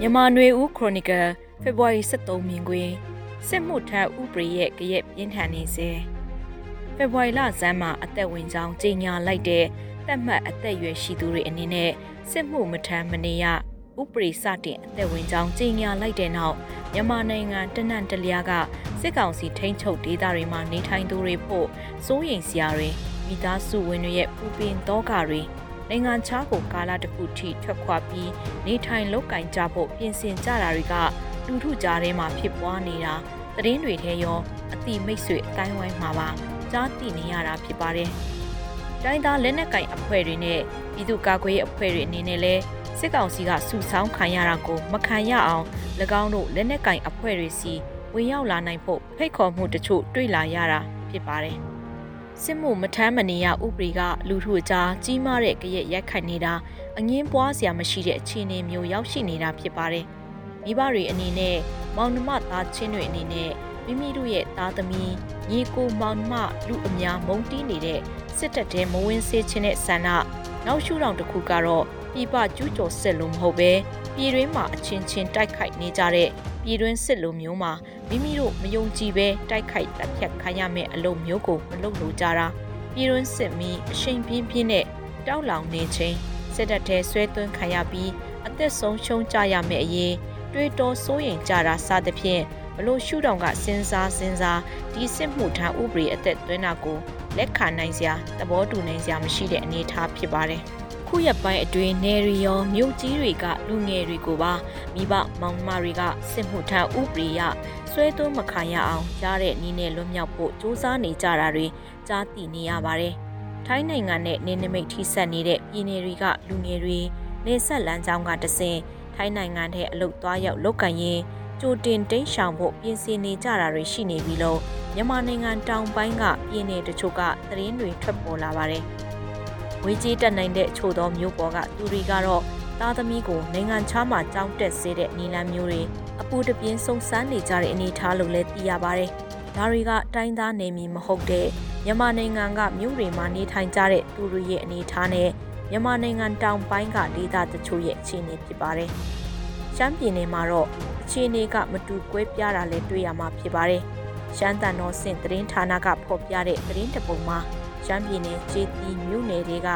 မြန်မာနွေဦးခရိုနီကယ်ဖေဖော်ဝါရီ23မြင်ကွင်းစစ်မှုထမ်းဥပဒေရဲ့ကြရက်ပြင်းထန်နေစေဖေဖော်ဝါရီလဇန်းမှာအသက်ဝင်ကြောင်းကြေညာလိုက်တဲ့တက်မှတ်အသက်အရွယ်ရှိသူတွေအနေနဲ့စစ်မှုမထမ်းမနေရဥပဒေစတင်အသက်ဝင်ကြောင်းကြေညာလိုက်တဲ့နောက်မြန်မာနိုင်ငံတနန့်တလျားကစစ်ကောင်စီထိန်းချုပ်ဒေသတွေမှာနေထိုင်သူတွေဖို့စိုးရိမ်စရာတွေမိသားစုဝင်တွေရဲ့ပူပင်တော့ကတွေ နိုင်ငံခြားကိုကာလတစ်ခုထိထွက်ခွာပြီးနေထိုင်လောက်ကင်ကြဖို့ပြင်ဆင်ကြတာတွေကလူထုကြားထဲမှာဖြစ်ပွားနေတာသတင်းတွေထဲရောအတိမိတ်ဆွေအတိုင်းဝိုင်းမှာပါကြားသိနေရတာဖြစ်ပါတယ်။တိုင်းသားလက်နက်ကင်အဖွဲ့တွေနဲ့ပြည်သူ့ကာကွယ်ရေးအဖွဲ့တွေအနေနဲ့လည်းစစ်ကောင်စီကစုဆောင်းခံရတာကိုမခံရအောင်၎င်းတို့လက်နက်ကင်အဖွဲ့တွေစီဝင်ရောက်လာနိုင်ဖို့ဖိတ်ခေါ်မှုတချို့တွေ့လာရတာဖြစ်ပါတယ်။ စစ်မှုမထမ်းမနေရဥပဒေကလူထုအကြားကြီးမားတဲ့ကြရက်ရိုက်ခတ်နေတာအငင်းပွားစရာမရှိတဲ့အခြေအနေမျိုးရောက်ရှိနေတာဖြစ်ပါတယ်။မိဘတွေအနေနဲ့မောင်နှမသားချင်းတွေအနေနဲ့မိမိတို့ရဲ့သားသမီးညီကိုမောင်နှမလူအများမုန်းတီးနေတဲ့စစ်တပ်တဲမဝင်စေခြင်းတဲ့ဆန္ဒနောက်ရှုထောင့်တစ်ခုကတော့ပြပကျူးကျော်စစ်လို့မဟုတ်ပဲပြည်တွင်းမှာအချင်းချင်းတိုက်ခိုက်နေကြတဲ့ပြည်တွင်းစစ်လိုမျိုးမှာ မိမိတို့မယုံကြည်ပဲတိုက်ခိုက်တပ်ဖြတ်ခံရမယ့်အလုပ်မျိုးကိုမလုပ်လို့ကြတာပြည်တွင်းစစ်မီအရှိန်ပြင်းပြင်းနဲ့တောက်လောင်နေခြင်းစစ်တပ်ထဲဆွဲသွင်းခံရပြီးအသက်ဆုံးရှုံးကြရမယ့်အရေးတွေးတောစိုးရိမ်ကြတာစသဖြင့်ဘလို့ရှုထောင့်ကစဉ်းစားစဉ်းစားဒီစစ်မှုထမ်းဥပဒေအသက်သွင်းတာကိုလက်ခံနိုင်စရာသဘောတူနိုင်စရာမရှိတဲ့အနေအထားဖြစ်ပါတယ်။ ခုရက်ပိုင်းအတွင်းနေရီရောမြို့ကြီးတွေကလူငယ်တွေကိုပါမိဘမောင်မတွေကစစ်မှုထမ်းဥပဒေရဆွဲသွင်းမခံရအောင်ကြားတဲ့နည်းနဲ့လွတ်မြောက်ဖို့စူးစမ်းနေကြတာတွေကြားသိနေရပါတယ်။ထိုင်းနိုင်ငံနဲ့နေနမိတ်ထိဆက်နေတဲ့ပြည်နယ်တွေကလူငယ်တွေနေဆက်လမ်းကြောင်းကတဆင်ထိုင်းနိုင်ငံထဲအလုတ်သွားရောက်လုတ်ကန်ရင်ကြိုတင်တိန့်ရှောင်ဖို့ပြင်ဆင်နေကြတာတွေရှိနေပြီလို့မြန်မာနိုင်ငံတောင်ပိုင်းကပြည်နယ်တချို့ကသတင်းတွေထွက်ပေါ်လာပါတယ်။ ဝေကြီးတက်နိုင်တဲ့ချို့သောမျိုးပေါ်ကသူတွေကတော့သားသမီးကိုနိုင်ငံခြားမှာကြောင်းတက်စေတဲ့နီလန်းမျိုးတွေအပူတပြင်းစုံစမ်းနေကြတဲ့အနေအထားလို့လည်းသိရပါတယ်။ဒါတွေကတိုင်းသားနေမည်မဟုတ်တဲ့မြန်မာနိုင်ငံကမြို့တွေမှာနေထိုင်ကြတဲ့သူတွေရဲ့အနေအထားနဲ့မြန်မာနိုင်ငံတောင်ပိုင်းကဒေသတချို့ရဲ့အခြေအနေဖြစ်ပါတယ်။ရှမ်းပြည်နယ်မှာတော့အခြေအနေကမတူကွဲပြားတာလည်းတွေ့ရမှာဖြစ်ပါတယ်။ရှမ်းတန်တော်စင်သတင်းဌာနကဖော်ပြတဲ့သတင်းတပုံမှာ ရှမ်းပြည်နယ်ကျေးတီမြို့နယ်တွေက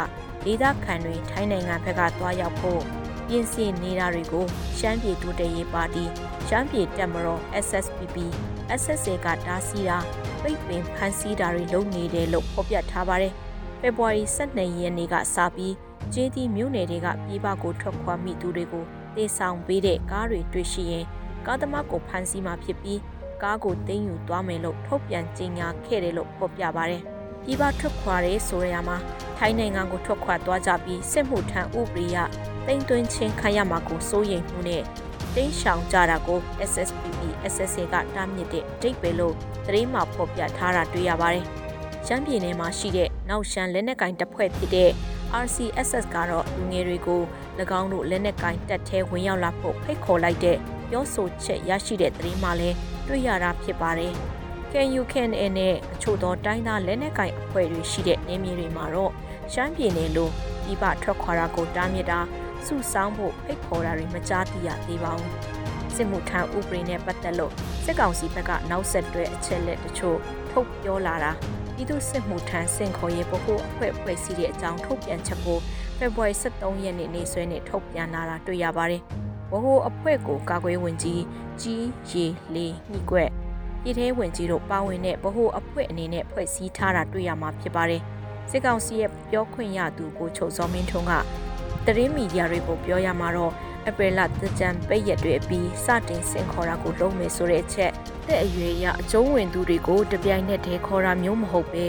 ဒေသခံတွေထိုင်းနိုင်ငံဘက်ကသွားရောက်ဖို့ပြင်ဆင်နေတာတွေကိုရှမ်းပြည်ဒုတရေးပါတီရှမ်းပြည်တက်မတော် SSPP SSA ကတားဆီးတာပိတ်ပင်ဖမ်းဆီးတာတွေလုပ်နေတယ်လို့ဖော်ပြထားပါတယ်။ဖေဖော်ဝါရီ12ရက်နေ့ကစပြီးကျေးတီမြို့နယ်တွေကပြည်ပကိုထွက်ခွာမိသူတွေကိုတေဆောင်ပေးတဲ့ကားတွေတွေ့ရှိရင်ကားသမားကိုဖမ်းဆီးမှဖြစ်ပြီးကားကိုတင်းယူသွားမယ်လို့ထုတ်ပြန်ကြေညာခဲ့တယ်လို့ဖော်ပြပါတယ်။ ပြည်ပထွက်ခွာရဲဆိုရမှာထိုင်းနိုင်ငံကိုထွက်ခွာသွားကြပြီးစစ်မှုထမ်းဥပဒေရတိမ်သွင်းခြင်းခံရမှာကိုစိုးရိမ်မှုနဲ့တင်းရှောင်ကြတာကို SSPP SSA ကတားမြစ်တဲ့အတိတ်ပဲလို့သတင်းမှဖော်ပြထားတာတွေ့ရပါတယ်။ရှမ်းပြည်နယ်မှာရှိတဲ့နောက်ရှမ်းလက်နက်ကင်တပ်ဖွဲ့ဖြစ်တဲ့ RCSS ကတော့လူငယ်တွေကို၎င်းတို့လက်နက်ကင်တပ်ထဲဝင်ရောက်လာဖို့ဖိတ်ခေါ်လိုက်တဲ့ပြောဆိုချက်ရရှိတဲ့သတင်းမှလည်းတွေ့ရတာဖြစ်ပါတယ်။ KUKNA နဲ့အချို့သောတိုင်းသားလက်နက်ကိုင်အဖွဲ့တွေရှိတဲ့နေမြေတွေမှာတော့ရှမ်းပြည်နယ်လိုပြည်ပထွက်ခွာတာကိုတားမြစ်တာစုဆောင်းဖို့ဖိတ်ခေါ်တာတွေမကြားသိရသေးပါဘူး။စစ်မှုထမ်းဥပဒေနဲ့ပတ်သက်လို့စစ်ကောင်စီဘက်ကနောက်ဆက်တွဲအချက်လက်တချို့ထုတ်ပြောလာတာပြည်သူစစ်မှုထမ်းစင်ခေါ်ရေးဗဟိုအဖွဲ့ဖွဲ့စည်းတဲ့အကြောင်းထုတ်ပြန်ချက်ကိုဖေဖော်ဝါရီ23ရက်နေ့နေ့စွဲနဲ့ထုတ်ပြန်လာတာတွေ့ရပါတယ်။ဗဟိုအဖွဲ့ကိုကာကွယ်ဝင်ကြီးကြီးရေလေးညှိကွက် ပြည်ထဲဝင်ကြီးတို့ပါဝင်တဲ့ဗဟိုအဖွဲ့အနေနဲ့ဖွဲ့စည်းထားတာတွေ့ရမှာဖြစ်ပါတယ်။စစ်ကောင်စီရဲ့ပြောခွင့်ရသူကိုချုပ်စောမင်းထွန်းကသတင်းမီဒီယာတွေကိုပြောရမှာတော့အပရလတကြံပိတ်ရက်တွေအပြီးစတင်ဆင်ခေါ်တာကိုလုပ်မယ်ဆိုတဲ့အချက်တဲ့အရွယ်အရအကျုံးဝင်သူတွေကိုတပြိုင်နက်တည်းခေါ်တာမျိုးမဟုတ်ပဲ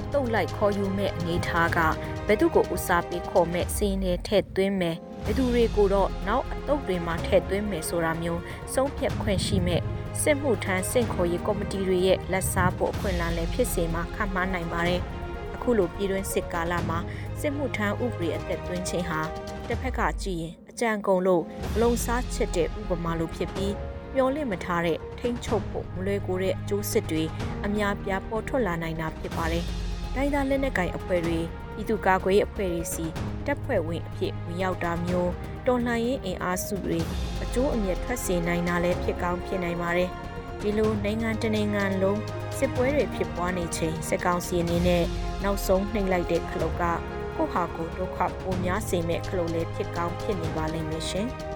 အတုတ်လိုက်ခေါ်ယူမဲ့အနေထားကဘယ်သူကိုဦးစားပေးခေါ်မဲ့စီးနေထည့်သွင်းမယ်ဘယ်သူတွေကိုတော့နောက်အတုတ်တွေမှာထည့်သွင်းမယ်ဆိုတာမျိုးဆုံးဖြတ်ခွင့်ရှိမဲ့ စစ်မှုထမ်းစင့်ခေါ်ရေးကော်မတီတွေရဲ့လက်စားဖို့အခွင့်အလမ်းလည်းဖြစ်စေမှာခန့်မှန်းနိုင်ပါတယ်။အခုလိုပြည်တွင်းစစ်ကာလမှာစစ်မှုထမ်းဥပဒေအသက်သွင်းခြင်းဟာတစ်ဖက်ကကြည့်ရင်အကြံကုန်လို့ဘလုံစားချစ်တဲ့ဥပမာလိုဖြစ်ပြီးမျောလင့်မထားတဲ့ထိမ့်ချုပ်ဖို့မလွယ်ကူတဲ့အကျိုးစစ်တွေအများပြားပေါ်ထွက်လာနိုင်တာဖြစ်ပါတယ်။တိုင်းသားလက်နက်ကိုင်အဖွဲ့တွေပြည်သူ့ကာကွယ်ရေးအဖွဲ့တွေစီတပ်ဖွဲ့ဝင်အဖြစ်ဝင်ရောက်တာမျိုး တော်လှန်ရေးအင်အားစုတွေအကျိုးအမြတ်ထွက်စေနိုင်တာလည်းဖြစ်ကောင်းဖြစ်နိုင်ပါတယ်ဒီလိုနိုင်ငံတနိုင်ငံလုံးစစ်ပွဲတွေဖြစ်ပွားနေချိန်စစ်ကောင်စီအနေနဲ့နောက်ဆုံးနှိမ့်လိုက်တဲ့ခလုတ်ကကိုဟာကိုဒုက္ခပိုများစေမဲ့ခလုတ်လေးဖြစ်ကောင်းဖြစ်နေပါလိမ့်မယ်ရှင်။